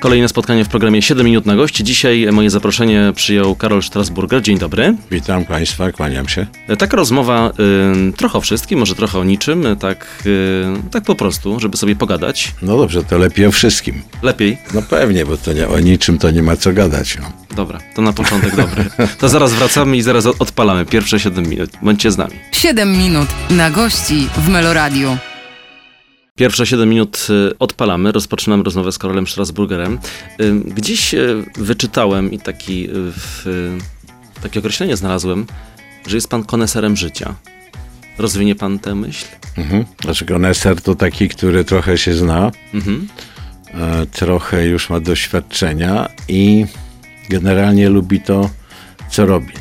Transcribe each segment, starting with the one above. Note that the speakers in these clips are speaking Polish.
Kolejne spotkanie w programie 7 minut na gości. Dzisiaj moje zaproszenie przyjął Karol Strasburger. Dzień dobry. Witam Państwa, kłaniam się. Taka rozmowa y, trochę o wszystkim, może trochę o niczym, tak, y, tak po prostu, żeby sobie pogadać. No dobrze, to lepiej o wszystkim. Lepiej? No pewnie, bo to nie, o niczym to nie ma co gadać. No. Dobra, to na początek dobry. To zaraz wracamy i zaraz odpalamy pierwsze 7 minut. Bądźcie z nami. Siedem minut na gości w Meloradiu. Pierwsze 7 minut y, odpalamy, rozpoczynamy rozmowę z Karolem Strasburgerem. Y, Gdzieś y, wyczytałem i taki, w, takie określenie znalazłem, że jest pan koneserem życia. Rozwinie pan tę myśl? Mhm. Znaczy koneser to taki, który trochę się zna, Mhm. e, trochę już ma doświadczenia i generalnie lubi to, co robi.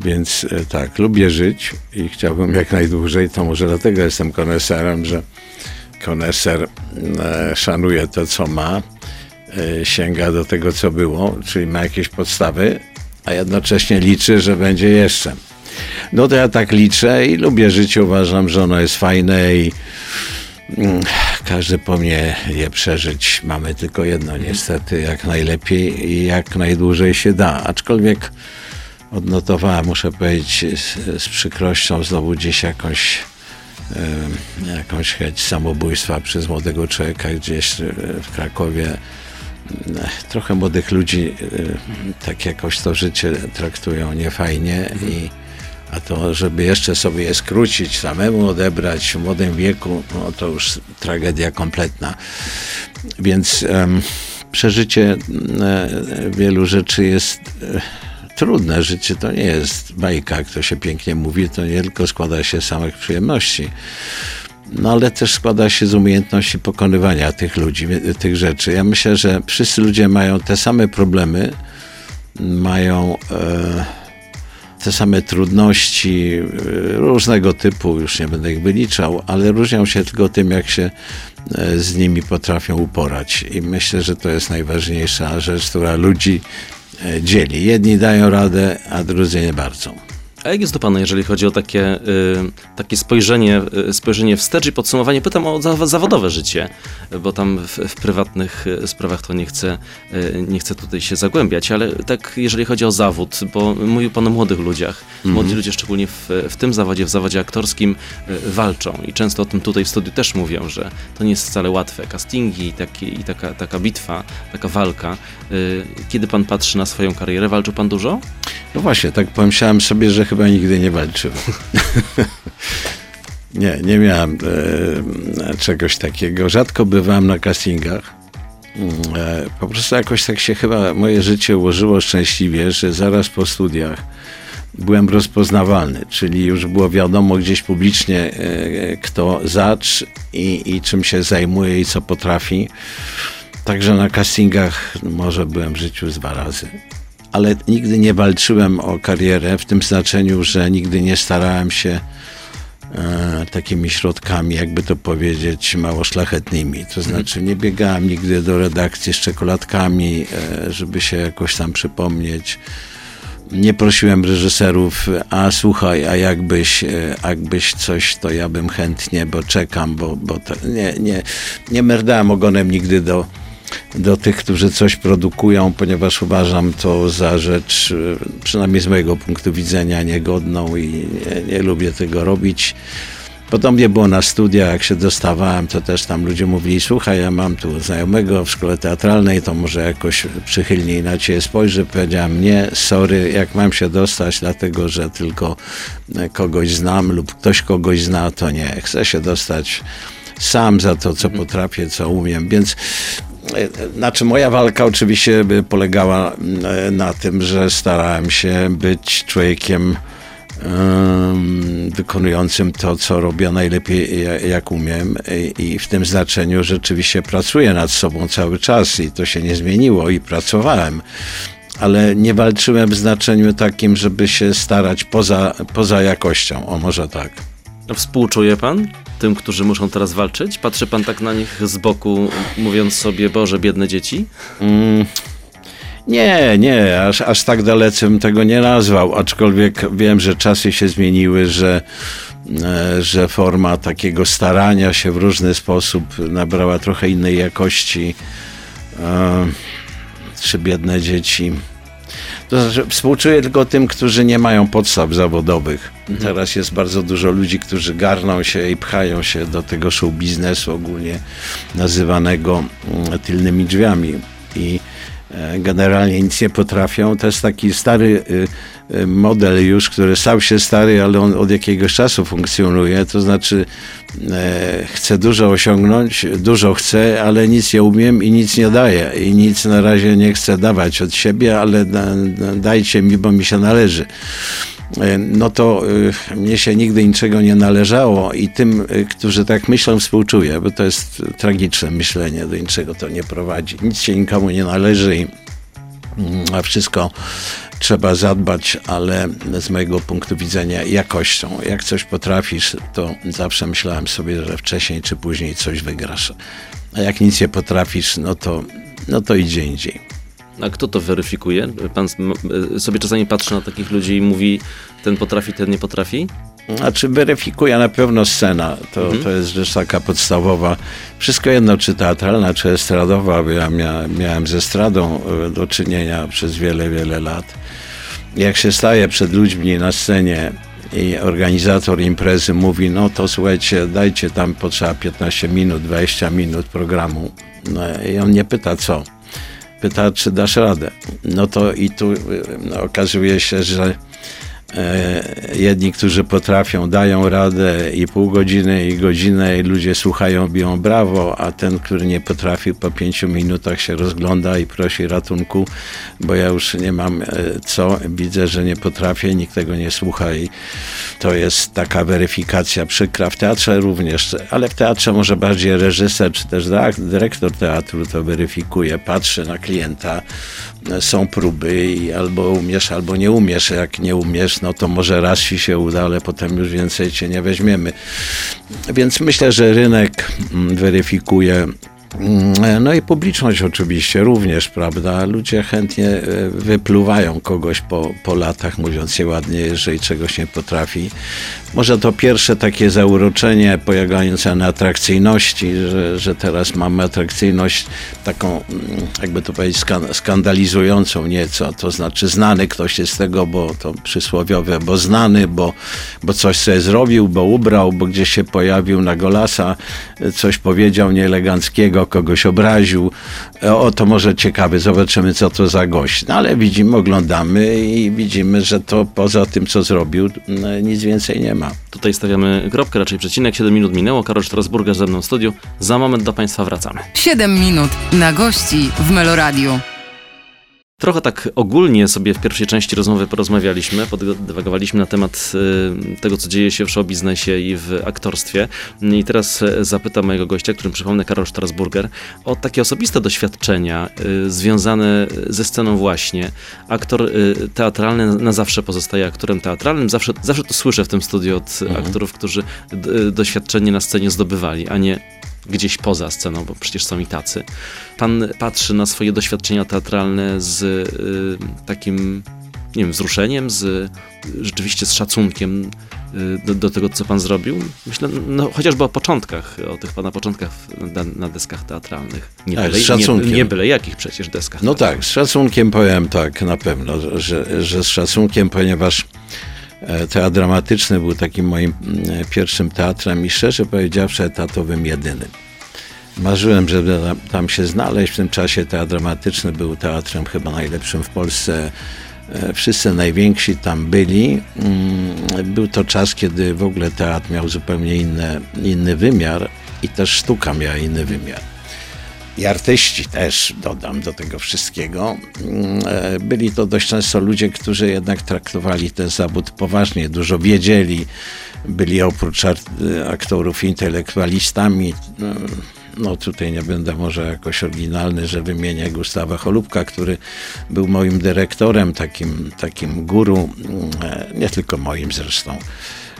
Więc e, tak, lubię żyć i chciałbym jak najdłużej, to może dlatego jestem koneserem, że koneser e, szanuje to, co ma, e, sięga do tego, co było, czyli ma jakieś podstawy, a jednocześnie liczy, że będzie jeszcze. No to ja tak liczę i lubię żyć, uważam, że ono jest fajne i mm, każdy powinien je przeżyć. Mamy tylko jedno niestety, jak najlepiej i jak najdłużej się da. Aczkolwiek odnotowałem, muszę powiedzieć z, z przykrością znowu gdzieś jakąś jakąś chęć samobójstwa przez młodego człowieka gdzieś e, w Krakowie. E, Trochę młodych ludzi e, tak jakoś to życie traktują niefajnie i a to, żeby jeszcze sobie je skrócić, samemu odebrać w młodym wieku, no to już tragedia kompletna. Więc em, przeżycie wielu rzeczy jest trudne. Życie to nie jest bajka, jak to się pięknie mówi, to nie tylko składa się z samych przyjemności. No ale też składa się z umiejętności pokonywania tych ludzi, tych rzeczy. Ja myślę, że wszyscy ludzie mają te same problemy, mają e, te same trudności e, różnego typu, już nie będę ich wyliczał, ale różnią się tylko tym, jak się e, z nimi potrafią uporać. I myślę, że to jest najważniejsza rzecz, która ludzi dzieli. Jedni dają radę, a drudzy nie bardzo. A jak jest do pana, jeżeli chodzi o takie, y, takie spojrzenie, y, spojrzenie wstecz i podsumowanie? Pytam o za, zawodowe życie, bo tam w, w prywatnych y, sprawach to nie chcę, nie chcę tutaj się zagłębiać, ale tak jeżeli chodzi o zawód, bo mówił pan o młodych ludziach. Młodzi ludzie szczególnie w, w tym zawodzie, w zawodzie aktorskim walczą i często o tym tutaj w studiu też mówią, że to nie jest wcale łatwe. Castingi i, taki, i taka, taka bitwa, taka walka. Kiedy pan patrzy na swoją karierę, walczył pan dużo? No właśnie, tak pomyślałem sobie, że chyba nigdy nie walczyłem. nie, nie miałem e, czegoś takiego. Rzadko bywałem na castingach. Mm, E, po prostu jakoś tak się chyba moje życie ułożyło szczęśliwie, że zaraz po studiach byłem rozpoznawalny, czyli już było wiadomo gdzieś publicznie, e, kto zacz i, i czym się zajmuje i co potrafi. Także na castingach może byłem w życiu dwa razy. Ale nigdy nie walczyłem o karierę w tym znaczeniu, że nigdy nie starałem się e, takimi środkami, jakby to powiedzieć, mało szlachetnymi. To znaczy nie biegałem nigdy do redakcji z czekoladkami, e, żeby się jakoś tam przypomnieć. Nie prosiłem reżyserów, a słuchaj, a jakbyś, e, jakbyś coś, to ja bym chętnie, bo czekam, bo, bo to, nie, nie, nie merdałem ogonem nigdy do, do tych, którzy coś produkują, ponieważ uważam to za rzecz, e, przynajmniej z mojego punktu widzenia, niegodną i nie, nie lubię tego robić. Podobnie było na studiach, jak się dostawałem, to też tam ludzie mówili, słuchaj, ja mam tu znajomego w szkole teatralnej, to może jakoś przychylniej na ciebie spojrzę. Powiedziałem, nie, sorry, jak mam się dostać, dlatego, że tylko kogoś znam lub ktoś kogoś zna, to nie. Chcę się dostać sam za to, co potrafię, co umiem, więc znaczy moja walka oczywiście polegała e, na tym, że starałem się być człowiekiem em, wykonującym to, co robię najlepiej, ja- jak umiem I, i w tym znaczeniu rzeczywiście pracuję nad sobą cały czas i to się nie zmieniło i pracowałem. Ale nie walczyłem w znaczeniu takim, żeby się starać poza, poza jakością. O, może tak. Współczuje pan tym, którzy muszą teraz walczyć? Patrzy pan tak na nich z boku, mówiąc sobie, Boże, biedne dzieci? Mm, Nie, nie, aż, aż tak dalece bym tego nie nazwał, aczkolwiek wiem, że czasy się zmieniły, że, e, że forma takiego starania się w różny sposób nabrała trochę innej jakości. E, Trzy biedne dzieci. To znaczy, współczuję tylko tym, którzy nie mają podstaw zawodowych. Teraz jest bardzo dużo ludzi, którzy garną się i pchają się do tego show biznesu ogólnie nazywanego mm, tylnymi drzwiami. I generalnie nic nie potrafią. To jest taki stary y, y, model już, który stał się stary, ale on od jakiegoś czasu funkcjonuje. To znaczy e, chcę dużo osiągnąć, dużo chcę, ale nic nie umiem i nic nie daję. I nic na razie nie chcę dawać od siebie, ale da, da, dajcie mi, bo mi się należy E, no to y, mnie się nigdy niczego nie należało i tym, y, którzy tak myślą, współczuję, bo to jest tragiczne myślenie, do niczego to nie prowadzi. Nic się nikomu nie należy mm, a wszystko trzeba zadbać, ale z mojego punktu widzenia jakością. Jak coś potrafisz, to zawsze myślałem sobie, że wcześniej czy później coś wygrasz. A jak nic nie potrafisz, no to, no to idzie indziej. A kto to weryfikuje? Pan y, sobie czasami patrzy na takich ludzi i mówi, ten potrafi, ten nie potrafi? Znaczy weryfikuje na pewno scena, to, to jest rzecz taka podstawowa. Wszystko jedno, czy teatralna, czy estradowa, bo ja mia, miałem ze estradą e, do czynienia przez wiele, wiele lat. Jak się staje przed ludźmi na scenie i organizator imprezy mówi, no to słuchajcie, dajcie tam potrzeba 15 minut, 20 minut programu. No, I on nie pyta co. Pyta, czy dasz radę. No to i tu y, no, okazuje się, że jedni, którzy potrafią, dają radę i pół godziny, i godzinę, i ludzie słuchają, biją brawo, a ten, który nie potrafi, po pięciu minutach się rozgląda i prosi ratunku, bo ja już nie mam e, co, widzę, że nie potrafię, nikt tego nie słucha i to jest taka weryfikacja przykra. W teatrze również, ale w teatrze może bardziej reżyser, czy też dyrektor teatru to weryfikuje, patrzy na klienta, są próby i albo umiesz, albo nie umiesz. Jak nie umiesz, no to może raz ci się uda, ale potem już więcej cię nie weźmiemy. Więc myślę, że rynek mm, weryfikuje No i publiczność oczywiście również, prawda? Ludzie chętnie e, wypluwają kogoś po, po latach, mówiąc je ładnie, jeżeli czegoś nie potrafi. Może to pierwsze takie zauroczenie polegające na atrakcyjności, że, że teraz mamy atrakcyjność taką, mm, jakby to powiedzieć, skan- skandalizującą nieco. To znaczy znany ktoś jest z tego, bo to przysłowiowe, bo znany, bo, bo coś sobie zrobił, bo ubrał, bo gdzieś się pojawił na golasa, coś powiedział nieeleganckiego, kogoś obraził. O, to może ciekawe, zobaczymy, co to za gość. No ale widzimy, oglądamy i widzimy, że to poza tym, co zrobił, no, nic więcej nie ma. Tutaj stawiamy kropkę, raczej przecinek. 7 minut minęło. Karol Strasburga ze mną w studiu. Za moment do Państwa wracamy. 7 minut na gości w Meloradiu. Trochę tak ogólnie sobie w pierwszej części rozmowy porozmawialiśmy, podywagowaliśmy na temat y, tego, co dzieje się w show biznesie i w aktorstwie. I teraz e, zapytam mojego gościa, którym przypomnę Karol Strasburger, o takie osobiste doświadczenia y, związane ze sceną właśnie. Aktor y, teatralny na zawsze pozostaje aktorem teatralnym. Zawsze, zawsze to słyszę w tym studiu od aktorów, którzy doświadczenie na scenie zdobywali, a nie gdzieś poza sceną, bo przecież są i tacy. Pan patrzy na swoje doświadczenia teatralne z y, takim, nie wiem, wzruszeniem, z rzeczywiście z szacunkiem y, do, do tego, co pan zrobił. Myślę, no chociażby o początkach, o tych pana początkach na, na deskach teatralnych. Nie, Tak, byle, nie, nie byle jakich przecież deskach. No tak, z szacunkiem powiem tak, na pewno, że, że z szacunkiem, ponieważ teatr dramatyczny był takim moim mm, pierwszym teatrem i szczerze powiedziawszy etatowym jedynym. Marzyłem, żeby tam- się znaleźć. W tym czasie teatr dramatyczny był teatrem chyba najlepszym w Polsce. E, Wszyscy najwięksi tam byli. Mm, Był to czas, kiedy w ogóle teatr miał zupełnie inny, inny wymiar i też sztuka miała inny wymiar. I artyści też, dodam do tego wszystkiego. Mm, e, Byli to dość często ludzie, którzy jednak traktowali ten zawód poważnie, dużo wiedzieli. Byli oprócz art- aktorów intelektualistami. No, No tutaj nie będę może jakoś oryginalny, że wymienię Gustawa Cholubka, który był moim dyrektorem, takim, takim guru, mm, e, nie tylko moim zresztą.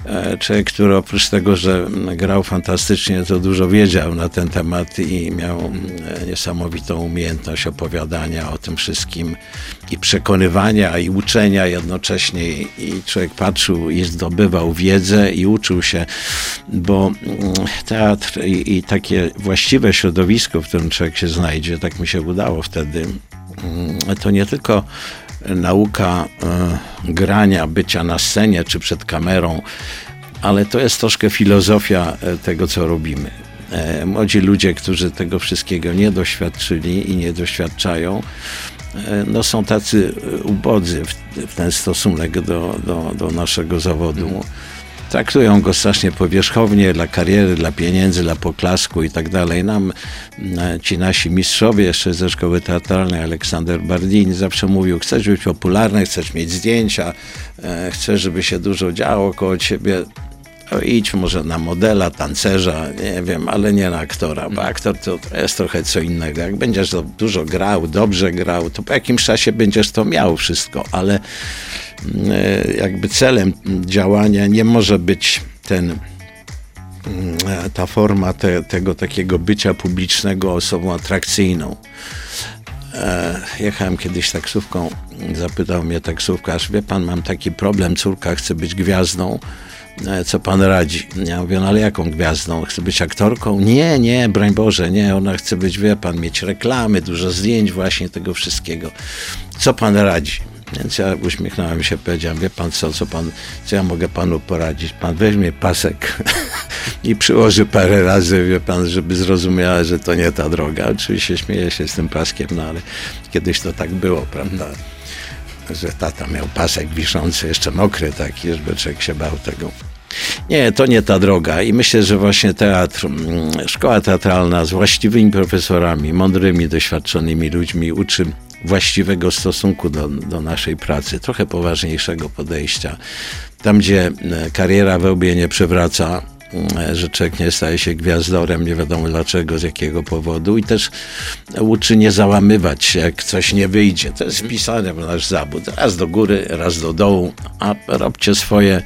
E, człowiek, który oprócz tego, że grał fantastycznie, to dużo wiedział na ten temat i miał e, niesamowitą umiejętność opowiadania o tym wszystkim i przekonywania i uczenia jednocześnie. I człowiek patrzył i zdobywał wiedzę i uczył się, bo mm, teatr i, i takie właściwe środowisko, w którym człowiek się znajdzie, tak mi się udało wtedy, mm, to nie tylko nauka e, grania, bycia na scenie czy przed kamerą, ale to jest troszkę filozofia e, tego, co robimy. E, młodzi ludzie, którzy tego wszystkiego nie doświadczyli i nie doświadczają, no są tacy ubodzy w, w ten stosunek do, do, do naszego zawodu. Traktują go strasznie powierzchownie dla kariery, dla pieniędzy, dla poklasku i tak dalej. Nam e, ci nasi mistrzowie jeszcze ze szkoły teatralnej, Aleksander Bardini zawsze mówił, chcesz być popularny, chcesz mieć zdjęcia, e, chcesz, żeby się dużo działo koło ciebie, no idź może na modela, tancerza, nie wiem, ale nie na aktora, bo aktor to, jest trochę co innego. Jak będziesz dużo grał, dobrze grał, to po jakimś czasie będziesz to miał wszystko, ale jakby celem działania nie może być ten mm, ta forma te, tego takiego bycia publicznego osobą atrakcyjną. E, jechałem kiedyś taksówką, zapytał mnie taksówkarz, wie pan, mam taki problem, córka chce być gwiazdą, e, co pan radzi? Ja mówię, no ale jaką gwiazdą? Chce być aktorką? Nie, nie, broń Boże, nie, ona chce być, wie pan, mieć reklamy, dużo zdjęć właśnie tego wszystkiego. Co pan radzi? Więc ja uśmiechnąłem się, powiedziałem, wie pan co, co pan, co ja mogę panu poradzić? Pan weźmie pasek i przyłoży parę razy, wie pan, żeby zrozumiała, że to nie ta droga. Oczywiście śmieję się z tym paskiem, no ale kiedyś to tak było, prawda? Że tata miał pasek wiszący, jeszcze mokry taki, żeby człowiek się bał tego. Nie, to nie ta droga i myślę, że właśnie teatr, mm, szkoła teatralna z właściwymi profesorami, mądrymi, doświadczonymi ludźmi uczy właściwego stosunku do, do naszej pracy, trochę poważniejszego podejścia. Tam, gdzie e, kariera we łbie nie przewraca, e, że człowiek nie staje się gwiazdorem, nie wiadomo dlaczego, z jakiego powodu i też uczy nie załamywać się, jak coś nie wyjdzie. To jest wpisane w nasz zawód. Raz do góry, raz do dołu, a robcie swoje,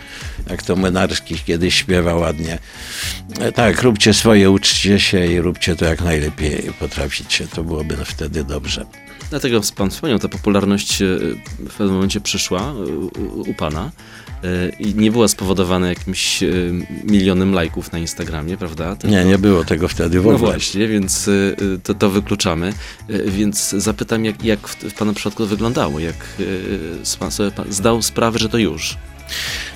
jak to Młynarski kiedyś śpiewa ładnie. E, tak, róbcie swoje, uczcie się i róbcie to jak najlepiej potraficie. To byłoby wtedy dobrze. Dlatego pan wspomniał, ta popularność e, w pewnym momencie przyszła e, u pana i nie była spowodowana jakimś milionem lajków na Instagramie, prawda? Tylko... Nie, nie było tego wtedy w no ogóle. No właśnie, więc to, to wykluczamy. Więc zapytam, jak, jak w pana przypadku to wyglądało? Jak pan sobie zdał sprawę, że to już?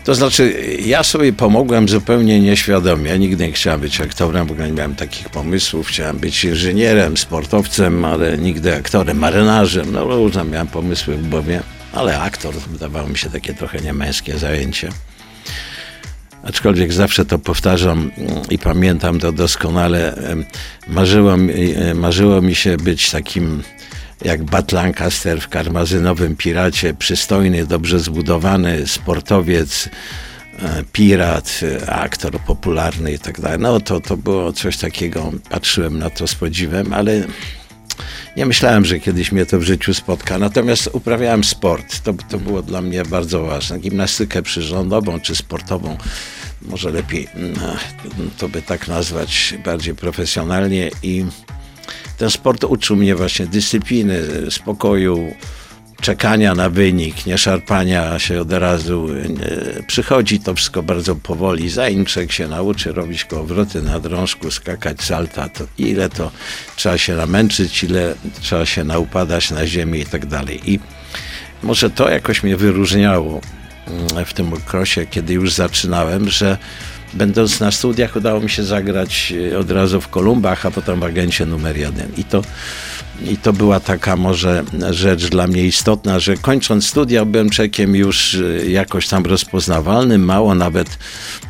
To znaczy, ja sobie pomogłem zupełnie nieświadomie. Nigdy nie chciałem być aktorem, w ogóle nie miałem takich pomysłów. Chciałem być inżynierem, sportowcem, ale nigdy aktorem, marynarzem. No różne miałem pomysły w głowie, ale aktor wydawało mi się takie trochę niemęskie zajęcie. Aczkolwiek zawsze to powtarzam i pamiętam to doskonale. Marzyło mi, marzyło mi się być takim jak Bat Lancaster w karmazynowym piracie, przystojny, dobrze zbudowany sportowiec, e, pirat, aktor popularny i tak dalej. No to, to było coś takiego, patrzyłem na to z podziwem, ale nie myślałem, że kiedyś mnie to w życiu spotka. Natomiast uprawiałem sport. To, to było dla mnie bardzo ważne. Gimnastykę przyrządową czy sportową, może lepiej mm, to by tak nazwać bardziej profesjonalnie i ten sport uczył mnie właśnie dyscypliny, spokoju, czekania na wynik, nie szarpania się od razu. Przychodzi to wszystko bardzo powoli. Zanim się nauczy robić kołowroty na drążku, skakać salta, to ile to trzeba się namęczyć, ile trzeba się naupadać na ziemię i tak dalej. I może to jakoś mnie wyróżniało mm, w tym okresie, kiedy już zaczynałem, że będąc na studiach udało mi się zagrać e, od razu w Kolumbach, a potem w agencie numer jeden. I to, I to była taka może rzecz dla mnie istotna, że kończąc studia byłem czekiem już e, jakoś tam rozpoznawalnym, mało nawet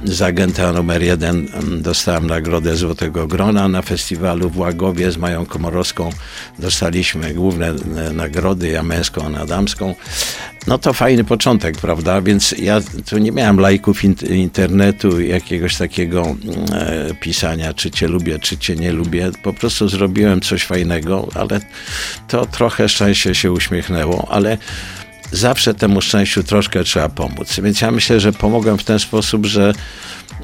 z agenta numer jeden dostałem nagrodę Złotego Grona na festiwalu w Łagowie z Mają Komorowską. Dostaliśmy główne e, nagrody, ja męską, a damską. No to fajny początek, prawda? Więc ja tu nie miałem lajków internetu, jakiegoś takiego mm, e, pisania, czy cię lubię, czy cię nie lubię. Po prostu zrobiłem coś fajnego, ale to trochę szczęście się uśmiechnęło, ale zawsze temu szczęściu troszkę trzeba pomóc. Więc ja myślę, że pomogłem w ten sposób, że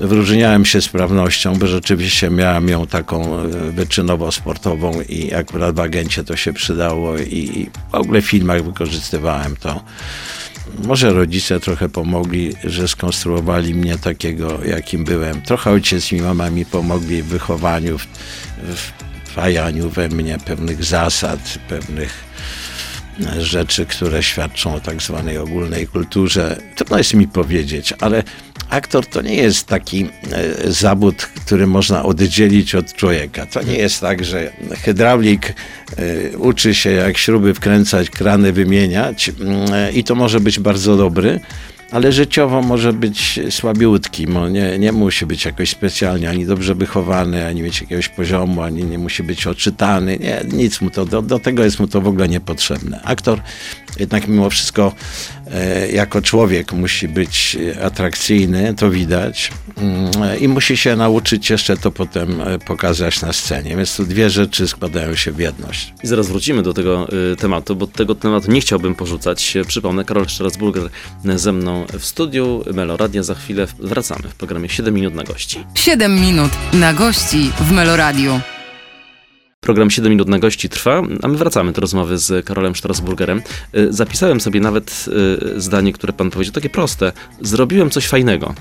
wyróżniałem się sprawnością, bo rzeczywiście miałem ją taką e, wyczynowo-sportową i akurat w agencie to się przydało i w ogóle w filmach wykorzystywałem to. Może rodzice trochę pomogli, że skonstruowali mnie takiego, jakim byłem. Trochę ojciec i mama mi pomogli w wychowaniu, w, w wajaniu we mnie pewnych zasad, pewnych rzeczy, które świadczą o tak zwanej ogólnej kulturze. Trudno jest mi powiedzieć, ale aktor to nie jest taki e, zawód, który można oddzielić od człowieka. To nie jest tak, że hydraulik e, uczy się jak śruby wkręcać, krany wymieniać mm, i to może być bardzo dobry, ale życiowo może być słabiutki, nie, nie musi być jakoś specjalnie ani dobrze wychowany, ani mieć jakiegoś poziomu, ani nie musi być odczytany, nie, nic mu to, do, do tego jest mu to w ogóle niepotrzebne. Aktor jednak mimo wszystko e, jako człowiek musi być atrakcyjny, to widać mm, i musi się nauczyć jeszcze to potem e, pokazać na scenie, więc tu dwie rzeczy składają się w jedność. I zaraz wrócimy do tego tematu, bo tego tematu nie chciałbym porzucać. Przypomnę, Karol Strasburger ze mną w studiu Meloradia. Za chwilę wracamy w programie 7 minut na gości. 7 minut na gości w Meloradiu. Program 7 minut na gości trwa, a my wracamy do rozmowy z Karolem Strasburgerem. Y, zapisałem sobie nawet y, zdanie, które pan powiedział, takie proste. Zrobiłem coś fajnego.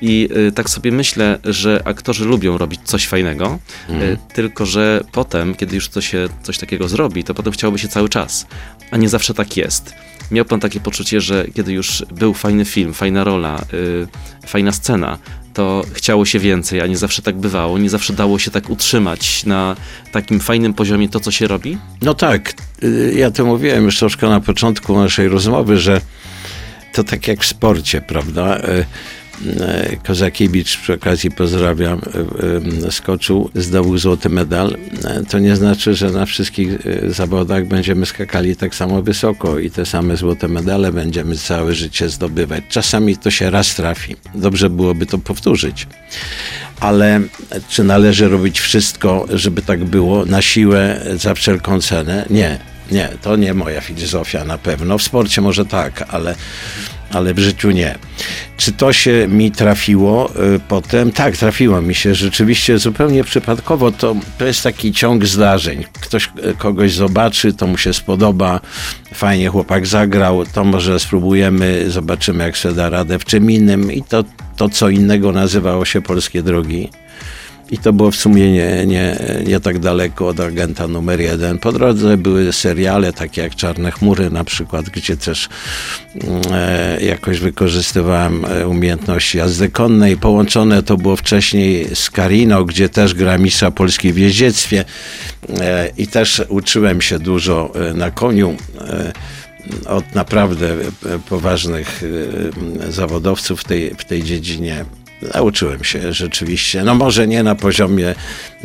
I y, tak sobie myślę, że aktorzy lubią robić coś fajnego, mhm. tylko że potem, kiedy już coś, się, coś takiego zrobi, to potem chciałoby się cały czas. A nie zawsze tak jest. Miał pan takie poczucie, że kiedy już był fajny film, fajna rola, fajna scena, to chciało się więcej, a nie zawsze tak bywało, nie zawsze dało się tak utrzymać na takim fajnym poziomie to, co się robi? No tak, y, ja to mówiłem już troszkę na początku naszej rozmowy, że to tak jak w sporcie, prawda? E, Kozakiewicz, przy okazji pozdrawiam, e, e, skoczył, zdobył złoty medal. To nie znaczy, że na wszystkich zawodach będziemy skakali tak samo wysoko i te same złote medale będziemy całe życie zdobywać. Czasami to się raz trafi. Dobrze byłoby to powtórzyć. Ale czy należy robić wszystko, żeby tak było na siłę, za wszelką cenę? Nie. Nie, to nie moja filozofia na pewno. W sporcie może tak, ale ale w życiu nie. Czy to się mi trafiło y, potem? Tak, trafiło mi się rzeczywiście zupełnie przypadkowo. To, to jest taki ciąg zdarzeń. Ktoś y, kogoś zobaczy, to mu się spodoba, fajnie chłopak zagrał, to może spróbujemy, zobaczymy jak sobie da radę w czym innym i to, to co innego nazywało się Polskie Drogi. I to było w sumie nie, nie, nie tak daleko od agenta numer jeden. Po drodze były seriale takie jak Czarne Chmury na przykład, gdzie też mm, e, jakoś wykorzystywałem e, umiejętności jazdy konnej. Połączone to było wcześniej z Karino, gdzie też gra mistrza Polski w jeździectwie e, i też uczyłem się dużo e, na koniu e, od naprawdę poważnych zawodowców w tej, w tej dziedzinie. Nauczyłem się rzeczywiście, no może nie na poziomie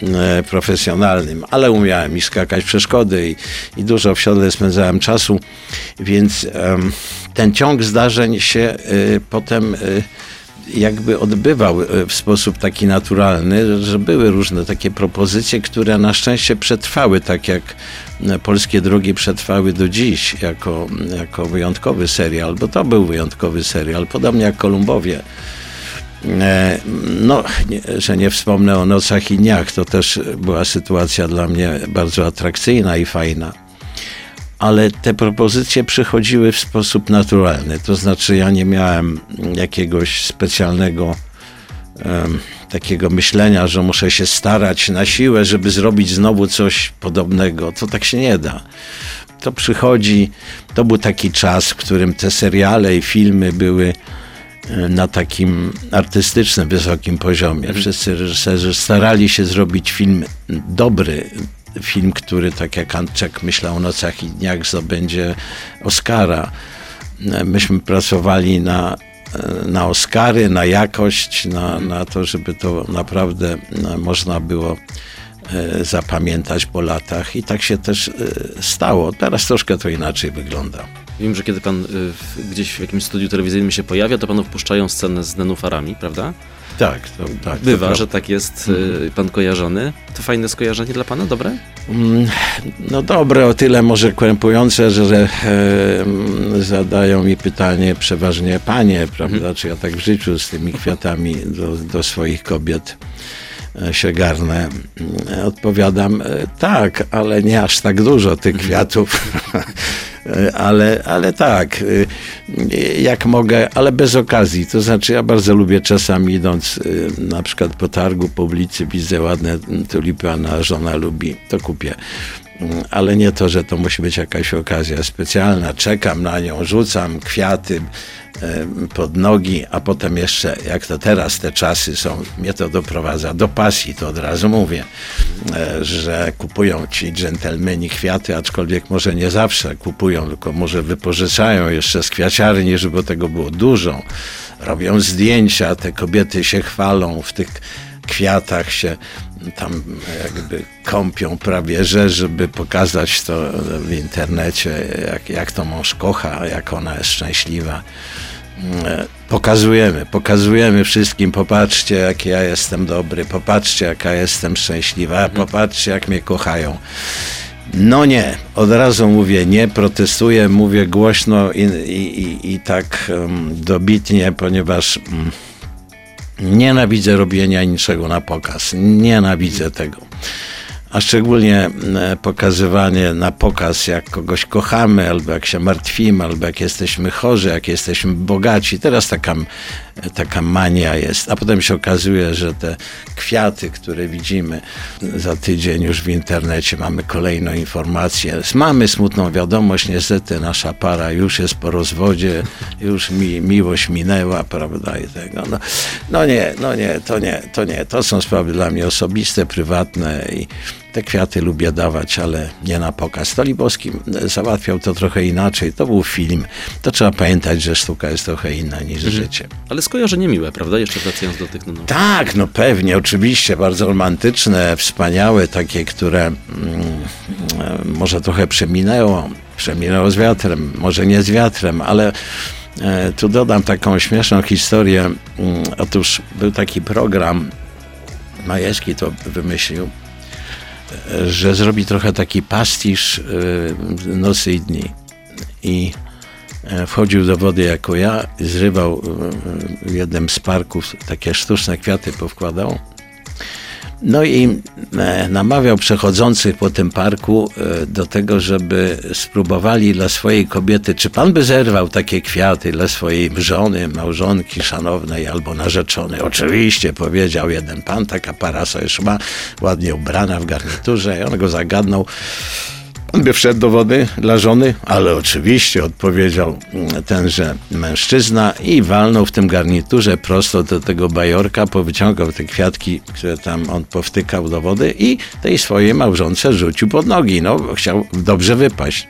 e, profesjonalnym, ale umiałem i skakać przeszkody i, i dużo w siodle spędzałem czasu, więc e, ten ciąg zdarzeń się e, potem jakby odbywał e, w sposób taki naturalny, że były różne takie propozycje, które na szczęście przetrwały, tak jak e, Polskie Drogi przetrwały do dziś jako, jako wyjątkowy serial, bo to był wyjątkowy serial, podobnie jak Kolumbowie. E, no, nie, że nie wspomnę o nocach i dniach, to też była sytuacja dla mnie bardzo atrakcyjna i fajna. Ale te propozycje przychodziły w sposób naturalny, to znaczy ja nie miałem jakiegoś specjalnego um, takiego myślenia, że muszę się starać na siłę, żeby zrobić znowu coś podobnego. To tak się nie da. To przychodzi, to był taki czas, w którym te seriale i filmy były na takim artystycznym, wysokim poziomie. Mhm. Wszyscy reżyserzy starali się zrobić film dobry, film, który tak jak Antczek myślał o nocach i dniach zdobędzie Oscara. Myśmy pracowali na, na Oscary, na jakość, na, na to, żeby to naprawdę można było zapamiętać po latach i tak się też stało. Teraz troszkę to inaczej wygląda. Wiem, że kiedy pan y, gdzieś w jakimś studiu telewizyjnym się pojawia, to panu wpuszczają scenę z nenufarami, prawda? Tak, to, tak. to Bywa, prawda. że tak jest y, pan kojarzony. To fajne skojarzenie dla pana, dobre? Mm, No dobre, o tyle może krępujące, że e, mm, zadają mi pytanie przeważnie panie, prawda, czy ja tak w życiu z tymi kwiatami do, do swoich kobiet e, się garnę. Mm, Odpowiadam, e, tak, ale nie aż tak dużo tych kwiatów. E, ale, ale tak, e, jak mogę, ale bez okazji. To znaczy, ja bardzo lubię czasami idąc e, na przykład po targu, po ulicy, widzę ładne tulipy, a na żona lubi, to kupię. Ale nie to, że to musi być jakaś okazja specjalna. Czekam na nią, rzucam kwiaty e, pod nogi, a potem jeszcze, jak to teraz te czasy są, mnie to doprowadza do pasji, to od razu mówię, e, że kupują ci dżentelmeni kwiaty, aczkolwiek może nie zawsze kupują, tylko może wypożyczają jeszcze z kwiaciarni, żeby tego było dużo. Robią zdjęcia, te kobiety się chwalą w tych kwiatach się tam jakby kąpią prawie, że żeby pokazać to w internecie, jak, jak to mąż kocha, jak ona jest szczęśliwa. E, Pokazujemy, pokazujemy wszystkim, popatrzcie jak ja jestem dobry, popatrzcie jaka jestem szczęśliwa, popatrzcie jak mnie kochają. No nie, od razu mówię nie, protestuję, mówię głośno i, i, i, i tak um, dobitnie, ponieważ um, Nienawidzę robienia niczego na pokaz. Nienawidzę tego. A szczególnie e, pokazywanie na pokaz, jak kogoś kochamy, albo jak się martwimy, albo jak jesteśmy chorzy, jak jesteśmy bogaci. Teraz taka, taka mania jest. A potem się okazuje, że te kwiaty, które widzimy za tydzień już w internecie, mamy kolejną informację. Mamy smutną wiadomość, niestety nasza para już jest po rozwodzie, już mi, miłość minęła, prawda, i tego. No, no nie, no nie, to nie, to nie. To są sprawy dla mnie osobiste, prywatne i te kwiaty lubię dawać, ale nie na pokaz. Stolibowski załatwiał to trochę inaczej. To był film. To trzeba pamiętać, że sztuka jest trochę inna niż życie. Ale skojarzenie miłe, prawda? Jeszcze wracając do tych numerów. Tak, no pewnie, oczywiście, bardzo romantyczne, wspaniałe, takie, które mm, e, może trochę przeminęło, przeminęło z wiatrem, może nie z wiatrem, ale e, tu dodam taką śmieszną historię. Mm, Otóż był taki program, Majewski to wymyślił, że zrobi trochę taki pastisz e, nocy i dni. I e, wchodził do wody jako ja, zrywał e, w jednym z parków takie sztuczne kwiaty, powkładał. No i e, namawiał przechodzących po tym parku e, do tego, żeby spróbowali dla swojej kobiety, czy pan by zerwał takie kwiaty dla swojej żony, małżonki szanownej albo narzeczonej. Oczywiście, powiedział jeden pan, taka para sobie szła, ładnie ubrana w garniturze i on go zagadnął. On by wszedł do wody dla żony, ale oczywiście odpowiedział tenże mężczyzna i walnął w tym garniturze prosto do tego bajorka, powyciągał te kwiatki, które tam on powtykał do wody i tej swojej małżonce rzucił pod nogi. No, chciał dobrze wypaść.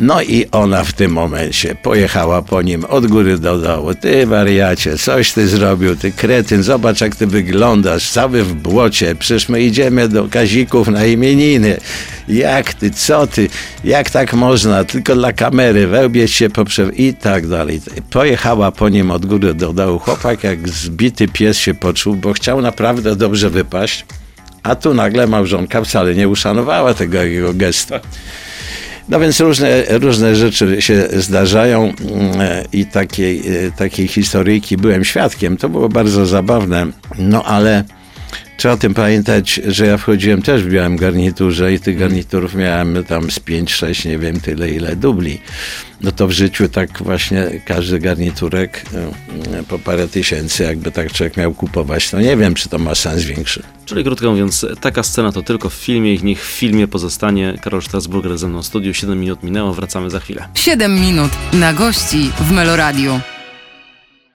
No i ona w tym momencie pojechała po nim od góry do dołu. Ty wariacie, coś ty zrobił, ty kretyn, zobacz jak ty wyglądasz, cały w błocie, przecież my idziemy do Kazików na imieniny. Jak ty, co ty, jak tak można, tylko dla kamery, wełbieć się poprze... i tak dalej. Pojechała po nim od góry do dołu. Chłopak jak zbity pies się poczuł, bo chciał naprawdę dobrze wypaść, a tu nagle małżonka wcale nie uszanowała tego jego gestu. No więc różne, różne rzeczy się zdarzają mm, i takiej, e, takiej historyjki byłem świadkiem. To było bardzo zabawne, no ale trzeba o tym pamiętać, że ja wchodziłem też w białym garniturze i tych garniturów miałem tam z 5-6, nie wiem tyle ile dubli. No to w życiu tak właśnie każdy garniturek e, po parę tysięcy, jakby tak człowiek miał kupować, to nie wiem, czy to ma sens większy. Czyli krótko mówiąc, taka scena to tylko w filmie i niech w filmie pozostanie. Karol Strasburger ze mną w studiu. 7 minut minęło, wracamy za chwilę. 7 minut na gości w Meloradiu.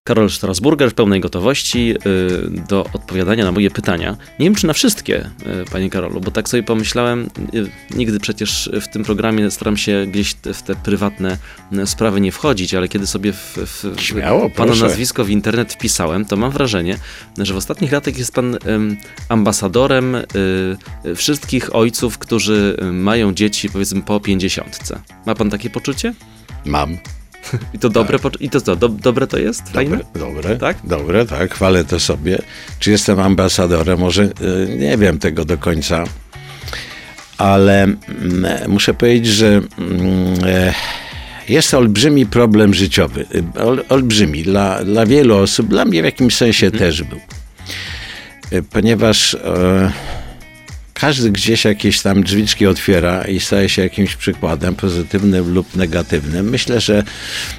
Karol Strasburger w pełnej gotowości y, do odpowiadania na moje pytania. Nie wiem, czy na wszystkie, y, panie Karolu, bo tak sobie pomyślałem, y, nigdy przecież w tym programie staram się gdzieś w te prywatne sprawy nie wchodzić, ale kiedy sobie w, w Śmiało, pana proszę. nazwisko w internet wpisałem, to mam wrażenie, że w ostatnich latach jest pan ambasadorem wszystkich ojców, którzy mają dzieci powiedzmy po pięćdziesiątce. Ma pan takie poczucie? Mam. I to dobre, poczu- i to co, do, dobre to jest? Fajne? Dobre, dobre, Tak? dobre, tak, chwalę to sobie. Czy jestem ambasadorem? Może y, nie wiem tego do końca, ale mm, muszę powiedzieć, że mm, e, jest olbrzymi problem życiowy. Ol, olbrzymi. Dla, dla wielu osób, dla mnie w jakimś sensie też był. Ponieważ e, każdy gdzieś jakieś tam drzwiczki otwiera i staje się jakimś przykładem, pozytywnym lub negatywnym. Myślę, że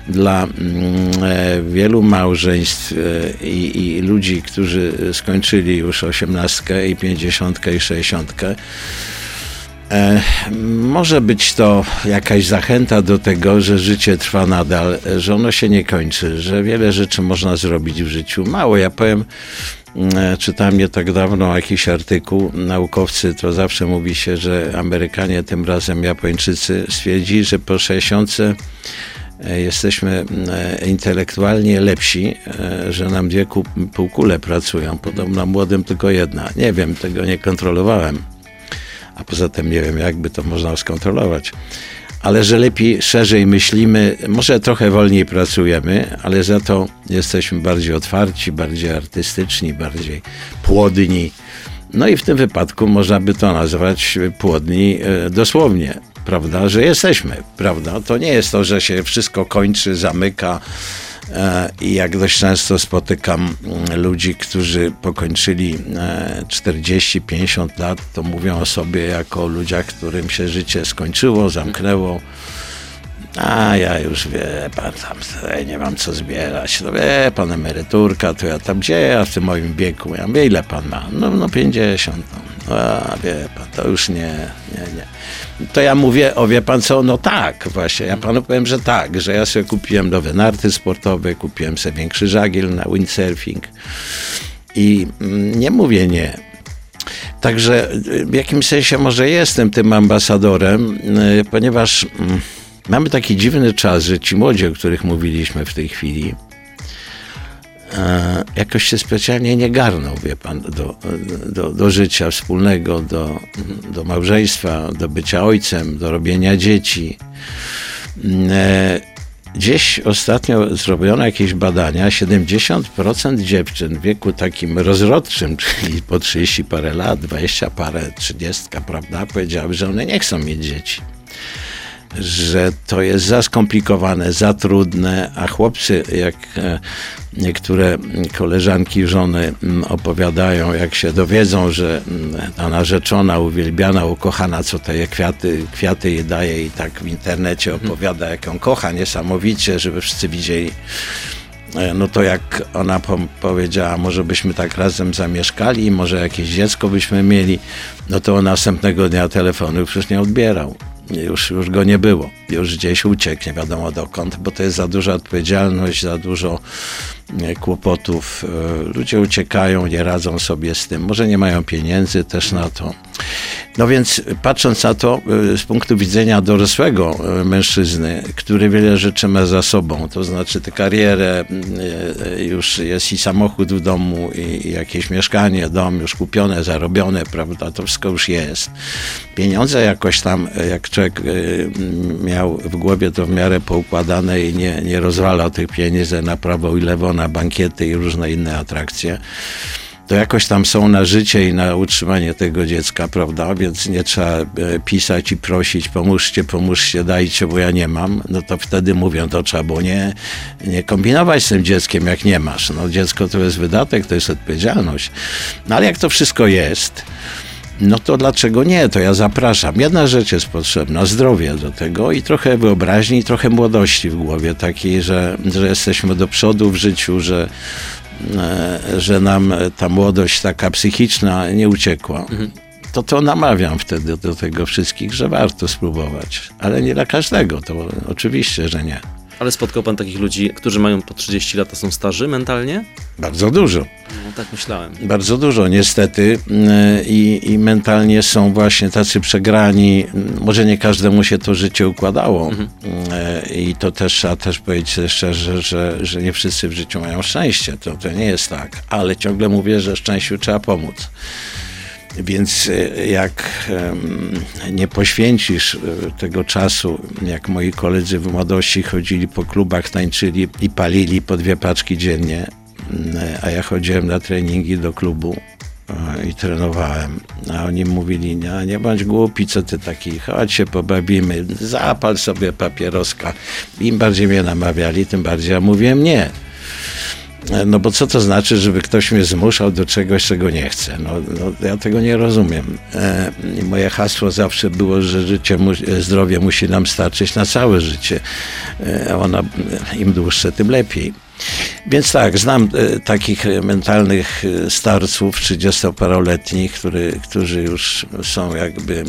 dla mm, e, wielu małżeństw e, i, i ludzi, którzy skończyli już osiemnastkę i pięćdziesiątkę i sześćdziesiątkę, E, może być to jakaś zachęta do tego, że życie trwa nadal, że ono się nie kończy, że wiele rzeczy można zrobić w życiu. Mało, ja powiem, e, czytałem nie tak dawno jakiś artykuł, naukowcy, to zawsze mówi się, że Amerykanie, tym razem Japończycy, stwierdzili, że po 60 e, jesteśmy e, intelektualnie lepsi, że nam dwie ku- półkule pracują, podobno młodym tylko jedna. Nie wiem, tego nie kontrolowałem a poza tym nie wiem, jakby to można skontrolować. Ale że lepiej, szerzej myślimy, może trochę wolniej pracujemy, ale za to jesteśmy bardziej otwarci, bardziej artystyczni, bardziej płodni. No i w tym wypadku można by to nazwać płodni e, dosłownie, prawda, że jesteśmy, prawda. To nie jest to, że się wszystko kończy, zamyka, I jak dość często spotykam mm, ludzi, którzy pokończyli e, 40-50 lat, to mówią o sobie jako o ludziach, którym się życie skończyło, zamknęło. A ja już wie pan, tam nie mam co zbierać. No wie pan, emeryturka, to ja tam gdzie ja w tym moim wieku? Ja mówię, ile pan ma? No, no 50. No, a wie pan, to już nie, nie, nie. To ja mówię, o wie pan co, no tak, właśnie, ja panu powiem, że tak, że ja sobie kupiłem nowe narty sportowe, kupiłem sobie większy żagiel na windsurfing i mm, nie mówię nie. Także y, w jakimś sensie może jestem tym ambasadorem, y, ponieważ mm, mamy taki dziwny czas, że ci młodzi, o których mówiliśmy w tej chwili, e, jakoś się specjalnie nie garną, wie pan, do, do, do życia wspólnego, do, do małżeństwa, do bycia ojcem, do robienia dzieci. E, Gdzieś ostatnio zrobiono jakieś badania, 70% dziewczyn w wieku takim rozrodczym, czyli po 30 parę lat, 20 parę, 30, prawda, powiedziały, że one nie chcą mieć dzieci że to jest za skomplikowane, za trudne, a chłopcy, jak e, niektóre koleżanki, żony mm, opowiadają, jak się dowiedzą, że mm, ta narzeczona, uwielbiana, ukochana, co te kwiaty, kwiaty jej daje i tak w internecie opowiada, jak ją kocha niesamowicie, żeby wszyscy widzieli. E, No to jak ona po powiedziała, może byśmy tak razem zamieszkali, może jakieś dziecko byśmy mieli, no to następnego dnia telefonu przecież nie odbierał. Już, już go nie było. Już gdzieś uciekł, nie wiadomo dokąd, bo to jest za duża odpowiedzialność, za dużo kłopotów. E, Ludzie uciekają, nie radzą sobie z tym. Może nie mają pieniędzy też na to. No więc patrząc na to e, z punktu widzenia dorosłego e, mężczyzny, który wiele rzeczy ma za sobą, to znaczy tę karierę, e, e, już jest i samochód w domu, i, jakieś mieszkanie, dom już kupione, zarobione, prawda, to wszystko już jest. Pieniądze jakoś tam, e, jak człowiek e, miał w głowie to w miarę poukładane i nie, nie rozwalał tych pieniędzy na prawo i lewo, na bankiety i różne inne atrakcje to jakoś tam są na życie i na utrzymanie tego dziecka, prawda? Więc nie trzeba e, pisać i prosić, pomóżcie, pomóżcie, dajcie, bo ja nie mam. No to wtedy mówią, to trzeba było nie, nie kombinować z tym dzieckiem, jak nie masz. No dziecko to jest wydatek, to jest odpowiedzialność. No ale jak to wszystko jest, no to dlaczego nie? To ja zapraszam. Jedna rzecz jest potrzebna, zdrowie do tego i trochę wyobraźni, i trochę młodości w głowie takiej, że, że jesteśmy do przodu w życiu, że, e, że nam ta młodość taka psychiczna nie uciekła. To to namawiam wtedy do tego wszystkich, że warto spróbować. Ale nie dla każdego, to oczywiście, że nie. Ale spotkał pan takich ludzi, którzy mają po 30 lat, a są starzy mentalnie? Bardzo dużo. No tak myślałem. Bardzo dużo, niestety. Yy, I, I mentalnie są właśnie tacy przegrani. Może nie każdemu się to życie układało. Yy, I to też trzeba też powiedzieć szczerze, że, że nie wszyscy w życiu mają szczęście. To, to nie jest tak. Ale ciągle mówię, że szczęściu trzeba pomóc. Więc e, jak nie poświęcisz e, tego czasu, jak moi koledzy w młodości chodzili po klubach, tańczyli i palili po dwie paczki dziennie, a ja chodziłem na treningi do klubu i trenowałem. A oni mówili, nie, nie bądź głupi, co ty taki, chodź się pobawimy, zapal sobie papieroska. Im bardziej mnie namawiali, tym bardziej ja mówiłem nie. No bo co to znaczy, żeby ktoś mnie zmuszał do czegoś, czego nie chcę? No, no ja tego nie rozumiem. E, moje hasło zawsze było, że życie, mu, zdrowie musi nam starczyć na całe życie. E, ona, im dłuższe, tym lepiej. Więc tak, znam e, takich mentalnych e, starców, 30-paroletnich, który, którzy już są jakby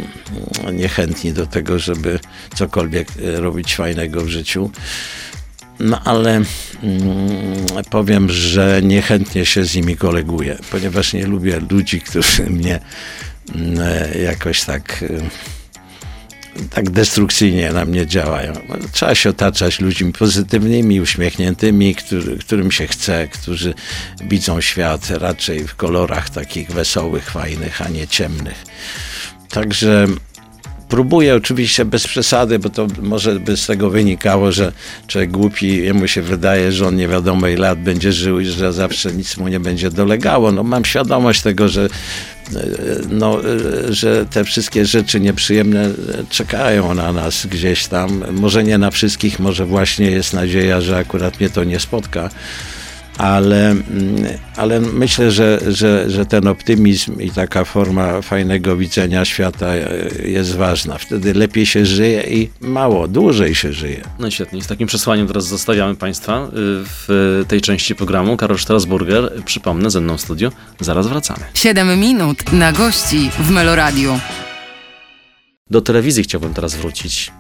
mm, niechętni do tego, żeby cokolwiek e, robić fajnego w życiu. No ale mm, powiem, że niechętnie się z nimi koleguję, ponieważ nie lubię ludzi, którzy mnie mm, jakoś tak tak destrukcyjnie na mnie działają. Trzeba się otaczać ludźmi pozytywnymi, uśmiechniętymi, który, którym się chce, którzy widzą świat raczej w kolorach takich wesołych, fajnych, a nie ciemnych. Także próbuję oczywiście bez przesady, bo to może by z tego wynikało, że człowiek głupi, jemu się wydaje, że on nie wiadomo ile lat będzie żył i że zawsze nic mu nie będzie dolegało. No mam świadomość tego, że no, że te wszystkie rzeczy nieprzyjemne czekają na nas gdzieś tam. Może nie na wszystkich, może właśnie jest nadzieja, że akurat mnie to nie spotka ale, mm, ale myślę, że, że, że ten optymizm i taka forma fajnego widzenia świata jest ważna. Wtedy lepiej się żyje i mało, dłużej się żyje. No świetnie. Z takim przesłaniem teraz zostawiamy Państwa y, w tej części programu. Karol Strasburger, przypomnę, ze mną w studiu. Zaraz wracamy. 7 minut na gości w Meloradiu. Do telewizji chciałbym teraz wrócić.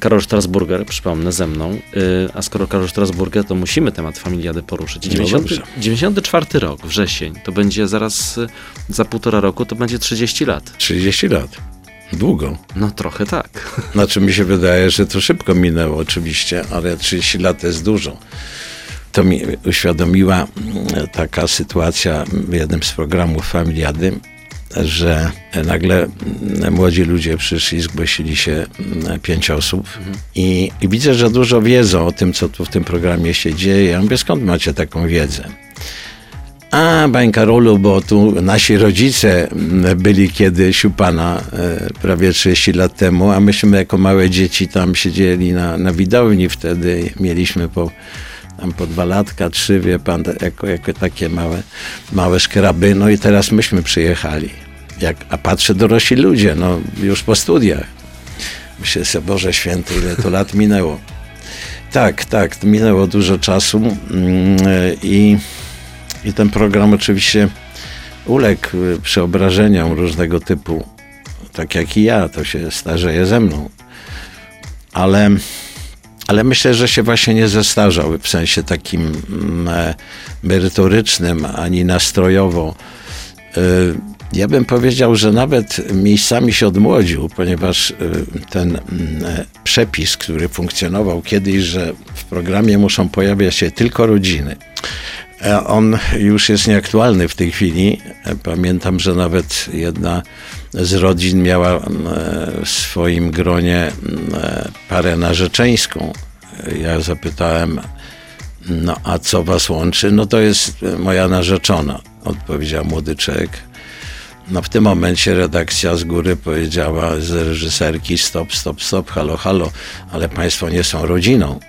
Karol Strasburger, przypomnę, ze mną. Y, a skoro Karol Strasburger, to musimy temat familiady poruszyć. 90, no 94 rok, wrzesień, to będzie zaraz y, za półtora roku, to będzie 30 lat. 30 lat. Długo. No trochę tak. Znaczy mi się wydaje, że to szybko minęło oczywiście, ale 30 lat to jest dużo. To mi uświadomiła mm, taka sytuacja w jednym z programów Familiady, że nagle młodzi ludzie przyszli, zgłosili się mm, pięć osób i, i, widzę, że dużo wiedzą o tym, co tu w tym programie się dzieje. Ja mówię, skąd macie taką wiedzę? A, panie Karolu, bo tu nasi rodzice mm, byli kiedyś u pana e, prawie 30 lat temu, a myśmy jako małe dzieci tam siedzieli na, na widowni wtedy. Mieliśmy po tam po dwa latka, trzy, wie pan, jako, jako takie małe, małe szkraby. No i teraz myśmy przyjechali. Jak, a patrzę dorośli ludzie, no już po studiach. Myślę sobie, Boże Święty, ile to lat minęło. Tak, tak, minęło dużo czasu mm, i, i ten program oczywiście uległ przeobrażeniom różnego typu, tak jak i ja, to się starzeje ze mną. Ale ale myślę, że się właśnie nie zestarzał w sensie takim mm, e, merytorycznym ani nastrojowo. E, ja bym powiedział, że nawet miejscami się odmłodził, ponieważ e, ten mm, przepis, który funkcjonował kiedyś, że w programie muszą pojawiać się tylko rodziny, on już jest nieaktualny w tej chwili. Pamiętam, że nawet jedna z rodzin miała w swoim gronie parę narzeczeńską. Ja zapytałem, no a co was łączy? No to jest moja narzeczona, odpowiedział młody człowiek. No w tym momencie redakcja z góry powiedziała z reżyserki stop, stop, stop, halo, halo, ale państwo nie są rodziną.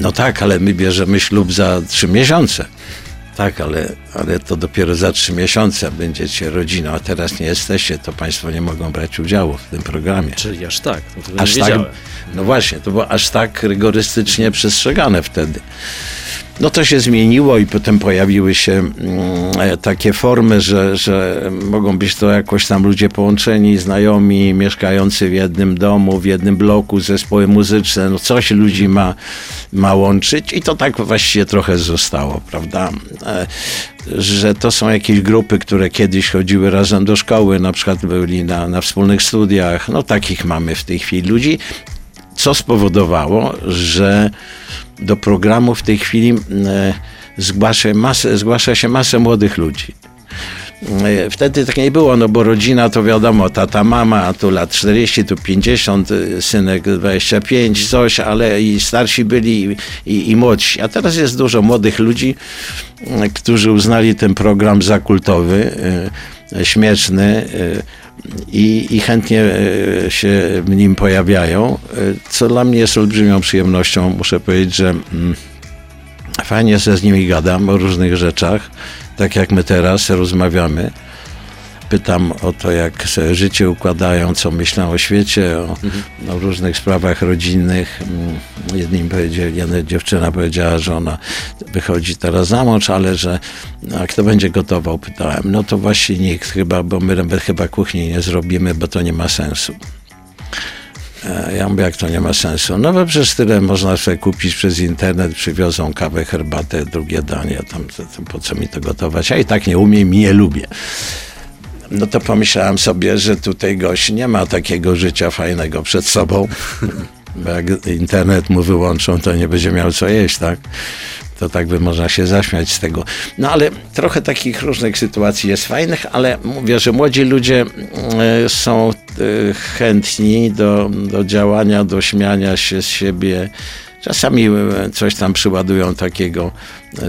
No tak, ale my bierzemy ślub za trzy miesiące. Tak, ale, ale to dopiero za trzy miesiące będziecie rodziną, a teraz nie jesteście, to Państwo nie mogą brać udziału w tym programie. Czyli aż tak, no aż tak, No właśnie, to było aż tak rygorystycznie przestrzegane wtedy. No to się zmieniło i potem pojawiły się mm, e, takie formy, że, że mogą być to jakoś tam ludzie połączeni, znajomi, mieszkający w jednym domu, w jednym bloku, zespoły muzyczne, no coś ludzi ma, ma łączyć i to tak właściwie trochę zostało, prawda? E, że to są jakieś grupy, które kiedyś chodziły razem do szkoły, na przykład byli na, na wspólnych studiach, no takich mamy w tej chwili ludzi, co spowodowało, że do programu w tej chwili e, zgłasza, masę, zgłasza się masę młodych ludzi. E, Wtedy tak nie było, no bo rodzina to wiadomo, tata, mama, tu lat 40, tu 50, y, synek 25, coś, ale i starsi byli i, i, i młodsi. A teraz jest dużo młodych ludzi, którzy uznali ten program za kultowy, śmieszny i, i chętnie y, się w nim pojawiają, y, co dla mnie jest olbrzymią przyjemnością. Muszę powiedzieć, że mm, fajnie się z nimi gadam o różnych rzeczach, tak jak my teraz rozmawiamy. Pytam o to, jak sobie życie układają, co myślą o świecie, o, o różnych sprawach rodzinnych. Mm, Jednym powiedział, jedna dziewczyna powiedziała, że ona wychodzi teraz za mąż, ale że a kto będzie gotował? Pytałem. No to właśnie nikt chyba, bo my nawet chyba kuchni nie zrobimy, bo to nie ma sensu. E, Ja mówię, jak to nie ma sensu? No bo przecież tyle można sobie kupić przez internet, przywiozą kawę, herbatę, drugie danie, tam to po co mi to gotować? Ja i tak nie umiem i nie lubię. No to pomyślałem sobie, że tutaj gość nie ma takiego życia fajnego przed sobą, bo jak internet mu wyłączą, to nie będzie miał co jeść, tak? To tak by można się zaśmiać z tego. No ale trochę takich różnych sytuacji jest fajnych, ale mówię, że młodzi ludzie e, są e, chętni do, do działania, do śmiania się z siebie. Czasami e, coś tam przyładują takiego,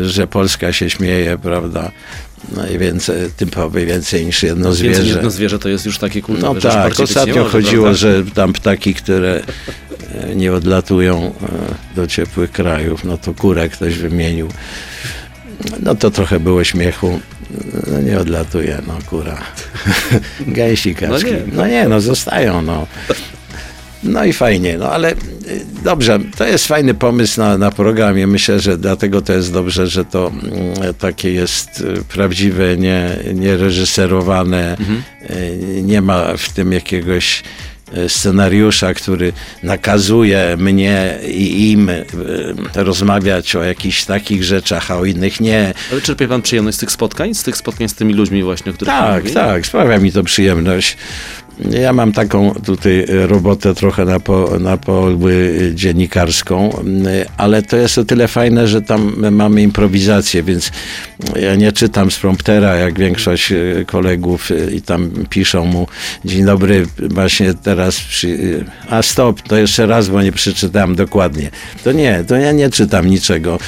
że Polska się śmieje, prawda? No i więcej, typowy więcej niż jedno Więcej zwierzę. niż jedno zwierzę to jest już takie No kultowe, że tak, ostatnio chodziło, prawda? że tam ptaki, które e, nie odlatują e, do ciepłych krajów, no to kurę ktoś wymienił. No to trochę było śmiechu. No nie odlatuje, no kura. Gęsi kaczki. No nie. No nie, no zostają, no. No i fajnie, no ale y, dobrze, to jest fajny pomysł na, na programie. Myślę, że dlatego to jest dobrze, że to mm, takie jest y, prawdziwe, nie, nie reżyserowane. Y, Nie ma w tym jakiegoś scenariusza, który nakazuje mnie i im rozmawiać o jakichś takich rzeczach, a o innych nie. Ale czerpie pan przyjemność z tych spotkań? Z tych spotkań z tymi ludźmi właśnie, o których Tak, tak, sprawia mi to przyjemność. Ja mam taką tutaj robotę trochę na, po, na polu dziennikarską, ale to jest o tyle fajne, że tam mamy improwizację, więc ja nie czytam z promptera, jak większość e, kolegów e, i tam piszą mu dzień dobry, właśnie teraz przy... a stop, to jeszcze raz, bo nie przeczytałem dokładnie. To nie, to ja nie czytam niczego.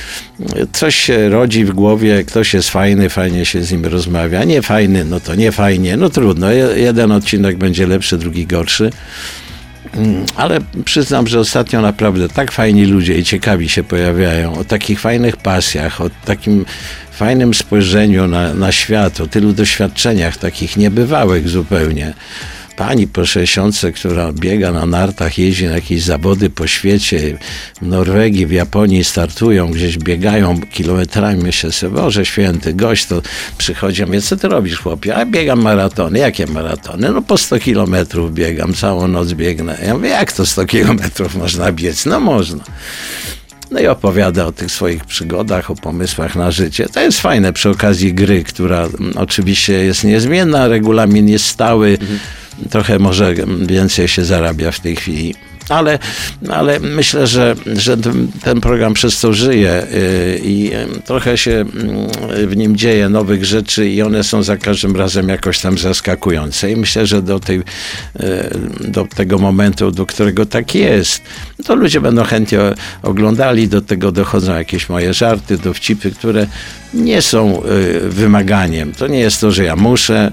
Coś się rodzi w głowie, ktoś jest fajny, fajnie się z nim rozmawia, nie fajny, no to nie fajnie, no trudno, Je- jeden odcinek będzie lepszy, drugi gorszy. Mm, Ale przyznam, że ostatnio naprawdę tak fajni ludzie i ciekawi się pojawiają o takich fajnych pasjach, o takim fajnym spojrzeniu na, na świat, o tylu doświadczeniach takich niebywałych zupełnie. Pani po 60, która biega na nartach, jeździ na jakieś zawody po świecie, w Norwegii, w Japonii startują, gdzieś biegają kilometrami. Myślę sobie, Boże święty, gość to przychodzi, ja mówię, co ty robisz chłopie? A biegam maratony. Jakie maratony? No po 100 kilometrów biegam, całą noc biegnę. Ja mówię, jak to 100 kilometrów można biec? No można. No i opowiada o tych swoich przygodach, o pomysłach na życie. To jest fajne przy okazji gry, która oczywiście jest niezmienna, regulamin jest stały. Trochę może więcej się zarabia w tej chwili. Ale, ale myślę, że, że ten- program przez to żyje yy, i yy, trochę się yy, w nim dzieje nowych rzeczy i one są za każdym razem jakoś tam zaskakujące. I myślę, że do, tej, do tego momentu, do którego tak jest, to ludzie będą chętnie oglądali, do tego dochodzą jakieś moje żarty, dowcipy, które nie są wymaganiem. To nie jest to, że ja muszę,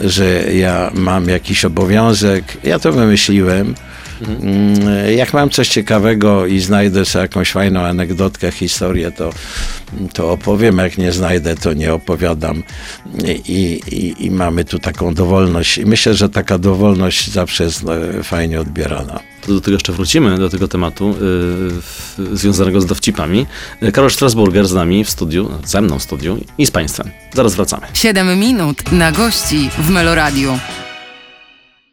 że ja mam jakiś obowiązek. Ja to wymyśliłem. Mm, Jak mam coś ciekawego i znajdę sobie jakąś fajną anegdotkę, historię, to, to opowiem. Jak nie znajdę, to nie opowiadam. I, i, I mamy tu taką dowolność. I myślę, że taka dowolność zawsze jest e, fajnie odbierana. To do tego jeszcze wrócimy, do tego tematu y, w, związanego z dowcipami. Y, Karol Strasburger z nami w studiu, ze mną w studiu i z Państwem. Zaraz wracamy. 7 minut na gości w Meloradiu.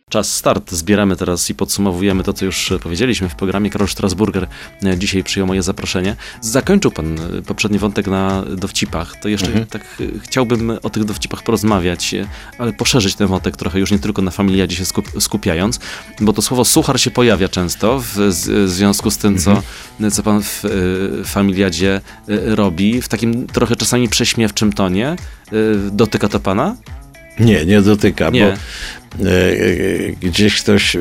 Czas start. Zbieramy teraz i podsumowujemy to, co już powiedzieliśmy w programie. Karol Strasburger e, dzisiaj przyjął moje zaproszenie. Zakończył pan e, poprzedni wątek na dowcipach. To jeszcze tak e, chciałbym o tych dowcipach porozmawiać, ale poszerzyć ten wątek trochę, już nie tylko na familiadzie się skup, skupiając, bo to słowo suchar się pojawia często w w związku z tym, co, co pan w familiadzie robi. W takim trochę czasami prześmiewczym tonie. Dotyka to pana? Nie, nie dotyka, Nie. bo gdzieś ktoś e,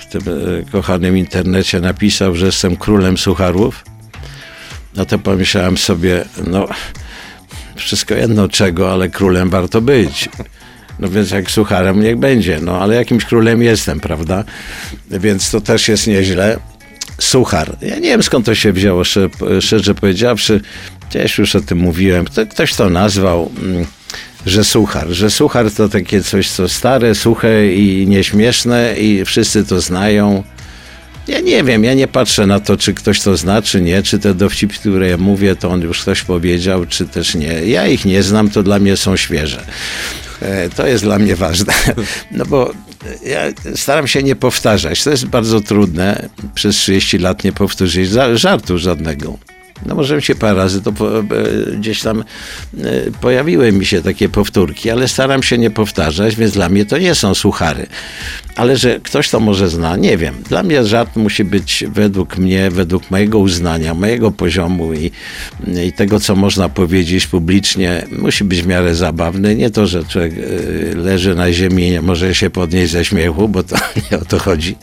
w tym e, kochanym internecie napisał, że jestem królem sucharów. No to pomyślałem sobie, no wszystko jedno czego, ale królem warto być. No więc jak sucharem niech będzie, no ale jakimś królem jestem, prawda? Więc to też jest nieźle. Suchar. Ja nie wiem skąd to się wzięło, szczerze, powiedziawszy. Gdzieś już o tym mówiłem. Kto- Ktoś to nazwał, mm, że suchar. Że suchar to takie coś, co stare, suche i nieśmieszne i wszyscy to znają. Ja nie wiem, ja nie patrzę na to, czy ktoś to zna, czy nie, czy te dowcipy, które ja mówię, to on już ktoś powiedział, czy też nie. Ja ich nie znam, to dla mnie są świeże. E, To jest dla mnie ważne. No bo ja staram się nie powtarzać. To jest bardzo trudne przez 30 lat nie powtórzyć żartu żadnego. No może się parę razy to po, e, gdzieś tam e, pojawiły mi się takie powtórki, ale staram się nie powtarzać, więc dla mnie to nie są suchary. Ale że ktoś to może zna, nie wiem. Dla mnie żart musi być według mnie, według mojego uznania, mojego poziomu i, i tego, co można powiedzieć publicznie, musi być w miarę zabawny. Nie to, że człowiek e, leży na ziemi i nie może się podnieść ze śmiechu, bo to nie o to chodzi.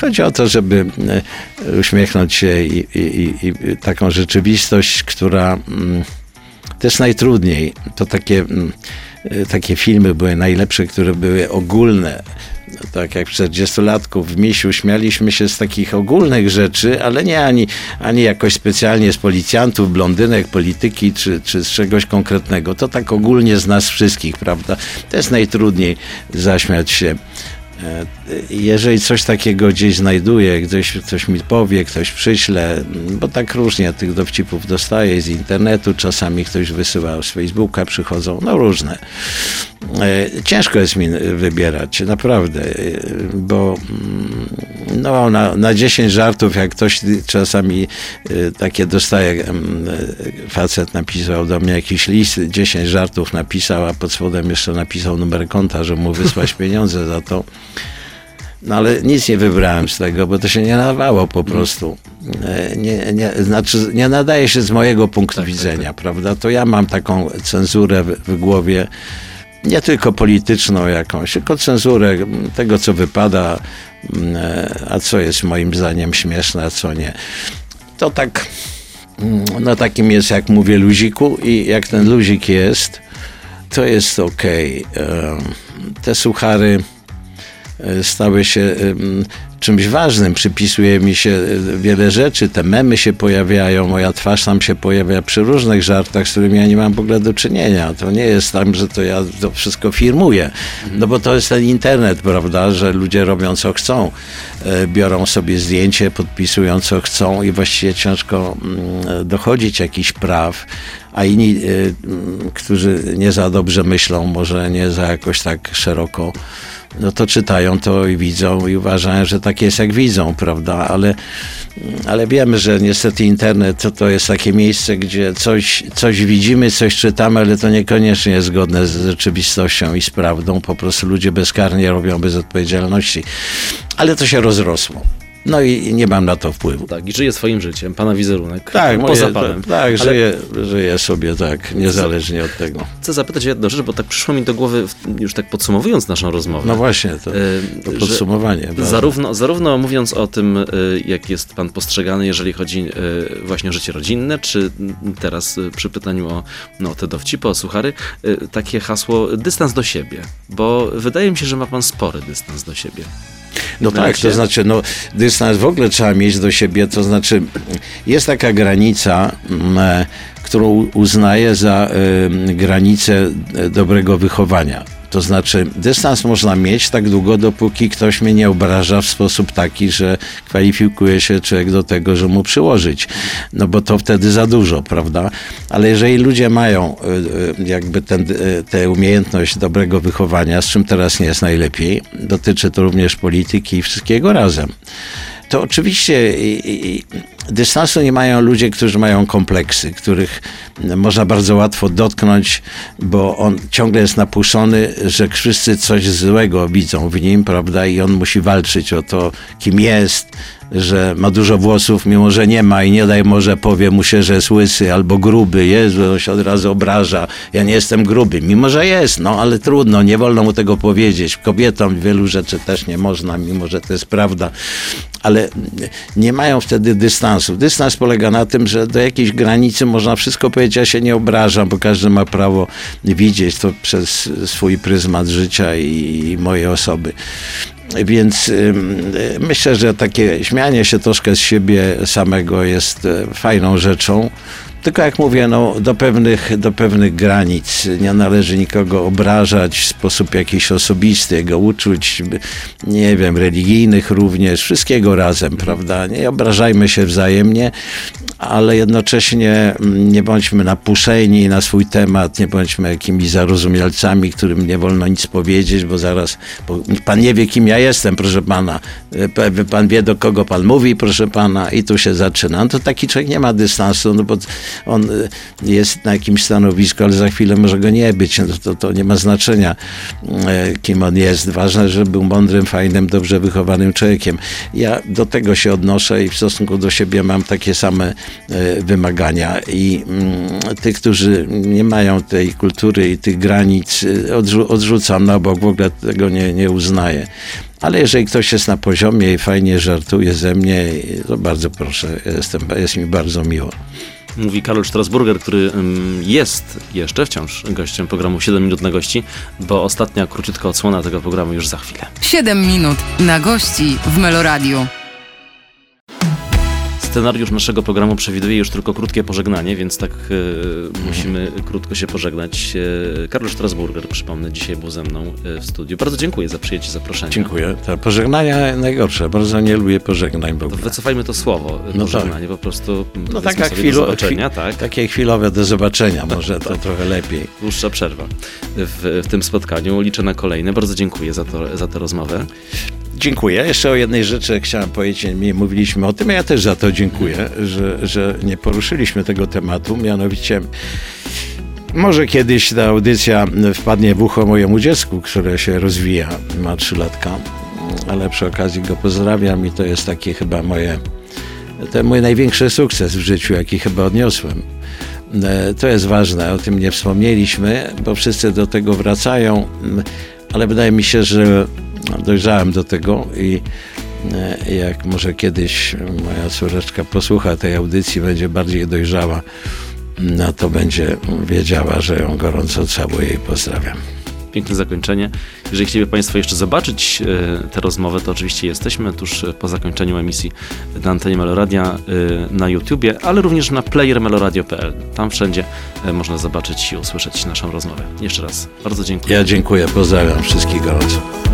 Chodzi o to, żeby e, uśmiechnąć się i, i, i, taką rzeczywistość, która mm, jest najtrudniej. To takie, mm, e, takie filmy były najlepsze, które były ogólne. No, tak jak 40-latków w Misiu śmialiśmy się z takich ogólnych rzeczy, ale nie ani, ani jakoś specjalnie z policjantów, blondynek, polityki czy, czy z czegoś konkretnego. To tak ogólnie z nas wszystkich, prawda? To jest najtrudniej zaśmiać się. E, Jeżeli coś takiego gdzieś znajduję, ktoś, ktoś mi powie, ktoś przyśle, bo tak różnie tych dowcipów dostaję z internetu, czasami ktoś wysyła z Facebooka, przychodzą, no różne. E, Ciężko jest mi wybierać, naprawdę, e, bo mm, no, na, na 10 żartów, jak ktoś czasami e, takie dostaje, e, facet napisał do mnie jakiś list, 10 żartów napisał, a pod spodem jeszcze napisał numer konta, że mu wysłać pieniądze za to. No ale nic nie wybrałem z tego, bo to się nie nadawało po prostu. Nie, nie, znaczy, nie nadaje się z mojego punktu widzenia, prawda? To ja mam taką cenzurę w, w głowie, nie tylko polityczną jakąś, tylko cenzurę tego, co wypada, m, e, a co jest moim zdaniem śmieszne, a co nie. To tak, mm, no takim jest, jak mówię, luziku i jak ten luzik jest, to jest okej. Em, Te suchary e, stały się em, czymś ważnym. Przypisuje mi się e, wiele rzeczy, te memy się pojawiają, moja twarz tam się pojawia przy różnych żartach, z którymi ja nie mam w ogóle do czynienia. To nie jest tak, że to ja to wszystko firmuję. No bo to jest ten internet, prawda, że ludzie robią co chcą. E, Biorą sobie zdjęcie, podpisują co chcą i właściwie ciężko mm, dochodzić jakichś praw a inni, y, którzy nie za dobrze myślą, może nie za jakoś tak szeroko, no to czytają to i widzą i uważają, że tak jest jak widzą, prawda? Ale, ale wiemy, że niestety internet to, to jest takie miejsce, gdzie coś, coś widzimy, coś czytamy, ale to niekoniecznie jest zgodne z rzeczywistością i z prawdą. Po prostu ludzie bezkarnie robią bez odpowiedzialności. Ale to się rozrosło. No i nie mam na to wpływu. Tak, i żyje swoim życiem, pana wizerunek. Tak, poza moje, panem. tak, Ale żyję, żyję sobie tak, niezależnie od tego. chcę zapytać jedną rzecz, bo tak przyszło mi do głowy, już tak podsumowując naszą rozmowę. No właśnie, to, e, to podsumowanie. Zarówno, zarówno mówiąc o tym, y, jak jest pan postrzegany, jeżeli chodzi y, właśnie o życie rodzinne, czy teraz przy pytaniu o no, te dowcipy, o suchary, takie hasło dystans do siebie, bo wydaje mi się, że ma pan spory dystans do siebie. No tak, to znaczy, no, dystans w ogóle trzeba mieć do siebie, to znaczy jest taka granica, mm, e, którą uznaję za granicę e, dobrego wychowania. To znaczy, dystans można mieć tak długo, dopóki ktoś mnie nie obraża w sposób taki, że kwalifikuje się człowiek do tego, że mu przyłożyć. No bo to wtedy za dużo, prawda? Ale jeżeli ludzie mają e, e, jakby ten, e, tę umiejętność dobrego wychowania, z czym teraz nie jest najlepiej, dotyczy to również polityki i wszystkiego razem to oczywiście dystansu nie mają ludzie, którzy mają kompleksy, których można bardzo łatwo dotknąć, bo on ciągle jest napuszony, że wszyscy coś złego widzą w nim, prawda, i on musi walczyć o to, kim jest, że ma dużo włosów, mimo że nie ma i nie daj może powie mu się, że jest łysy albo gruby. Jezu, on się od razu obraża. Ja nie jestem gruby, mimo że jest, no ale trudno, nie wolno mu tego powiedzieć. Kobietom wielu rzeczy też nie można, mimo że to jest prawda. Ale nie mają wtedy dystansu. Dystans polega na tym, że do jakiejś granicy można wszystko powiedzieć, ja się nie obrażam, bo każdy ma prawo widzieć to przez swój pryzmat życia i, moje osoby. Więc myślę, że takie śmianie się troszkę z siebie samego jest e, fajną rzeczą. Tylko jak mówię, no, do, pewnych, do pewnych granic nie należy nikogo obrażać w sposób jakiś osobisty, jego uczuć, nie wiem, religijnych również, wszystkiego razem, prawda? Nie obrażajmy się wzajemnie, ale jednocześnie mm, nie bądźmy napuszeni na swój temat, nie bądźmy jakimiś zarozumialcami, którym nie wolno nic powiedzieć, bo zaraz, bo pan nie wie, kim ja jestem, proszę pana. E, pan wie, do kogo pan mówi, proszę pana, i tu się zaczyna. No to taki człowiek nie ma dystansu, no bo on e, jest na jakimś stanowisku, ale za chwilę może go nie być. No to, to nie ma znaczenia, e, kim on jest. Ważne, żeby był mądrym, fajnym, dobrze wychowanym człowiekiem. Ja do tego się odnoszę i w stosunku do siebie mam takie same wymagania. I mm, tych, którzy nie mają tej kultury i tych granic, odrzu odrzucam na bok, w ogóle tego nie, nie uznaję. Ale jeżeli ktoś jest na poziomie i fajnie żartuje ze mnie, to bardzo proszę, jestem, jest mi bardzo miło. Mówi Karol Strasburger, który jest jeszcze wciąż gościem programu 7 minut na gości, bo ostatnia króciutka odsłona tego programu już za chwilę. 7 minut na gości w Meloradiu. Scenariusz naszego programu przewiduje już tylko krótkie pożegnanie, więc tak e, musimy krótko się pożegnać. E, Karol Strasburger, przypomnę, dzisiaj był ze mną e, w studiu. Bardzo dziękuję za przyjęcie zaproszenia. Dziękuję. Te pożegnania najgorsze. Bardzo nie lubię pożegnań w ogóle. To wycofajmy to słowo, No pożegnanie, po prostu No taka chwilo, do zobaczenia, tak? Takie chwilowe do zobaczenia, może to trochę lepiej. Dłuższa przerwa w, w tym spotkaniu. Liczę na kolejne. Bardzo dziękuję za, to, za tę rozmowę. Dziękuję. Jeszcze o jednej rzeczy chciałem powiedzieć. Mówiliśmy o tym, a ja też za to dziękuję, że, że nie poruszyliśmy tego tematu. Mianowicie, może kiedyś ta audycja wpadnie w ucho mojemu dziecku, które się rozwija, ma trzy latka, ale przy okazji go pozdrawiam i to jest taki chyba moje, to mój największy sukces w życiu, jaki chyba odniosłem. E, To jest ważne, o tym nie wspomnieliśmy, bo wszyscy do tego wracają, ale wydaje mi się, że dojrzałem do tego i e, jak może kiedyś moja córeczka posłucha tej audycji, będzie bardziej dojrzała, no to będzie wiedziała, że ją gorąco całuję i pozdrawiam. Piękne zakończenie. Jeżeli chcieliby Państwo jeszcze zobaczyć e, tę rozmowę, to oczywiście jesteśmy tuż po zakończeniu emisji na antenie Meloradia e, na YouTubie, ale również na playermeloradio.pl. Tam wszędzie można zobaczyć i usłyszeć naszą rozmowę. Jeszcze raz bardzo dziękuję. Ja dziękuję, pozdrawiam wszystkich gorąco.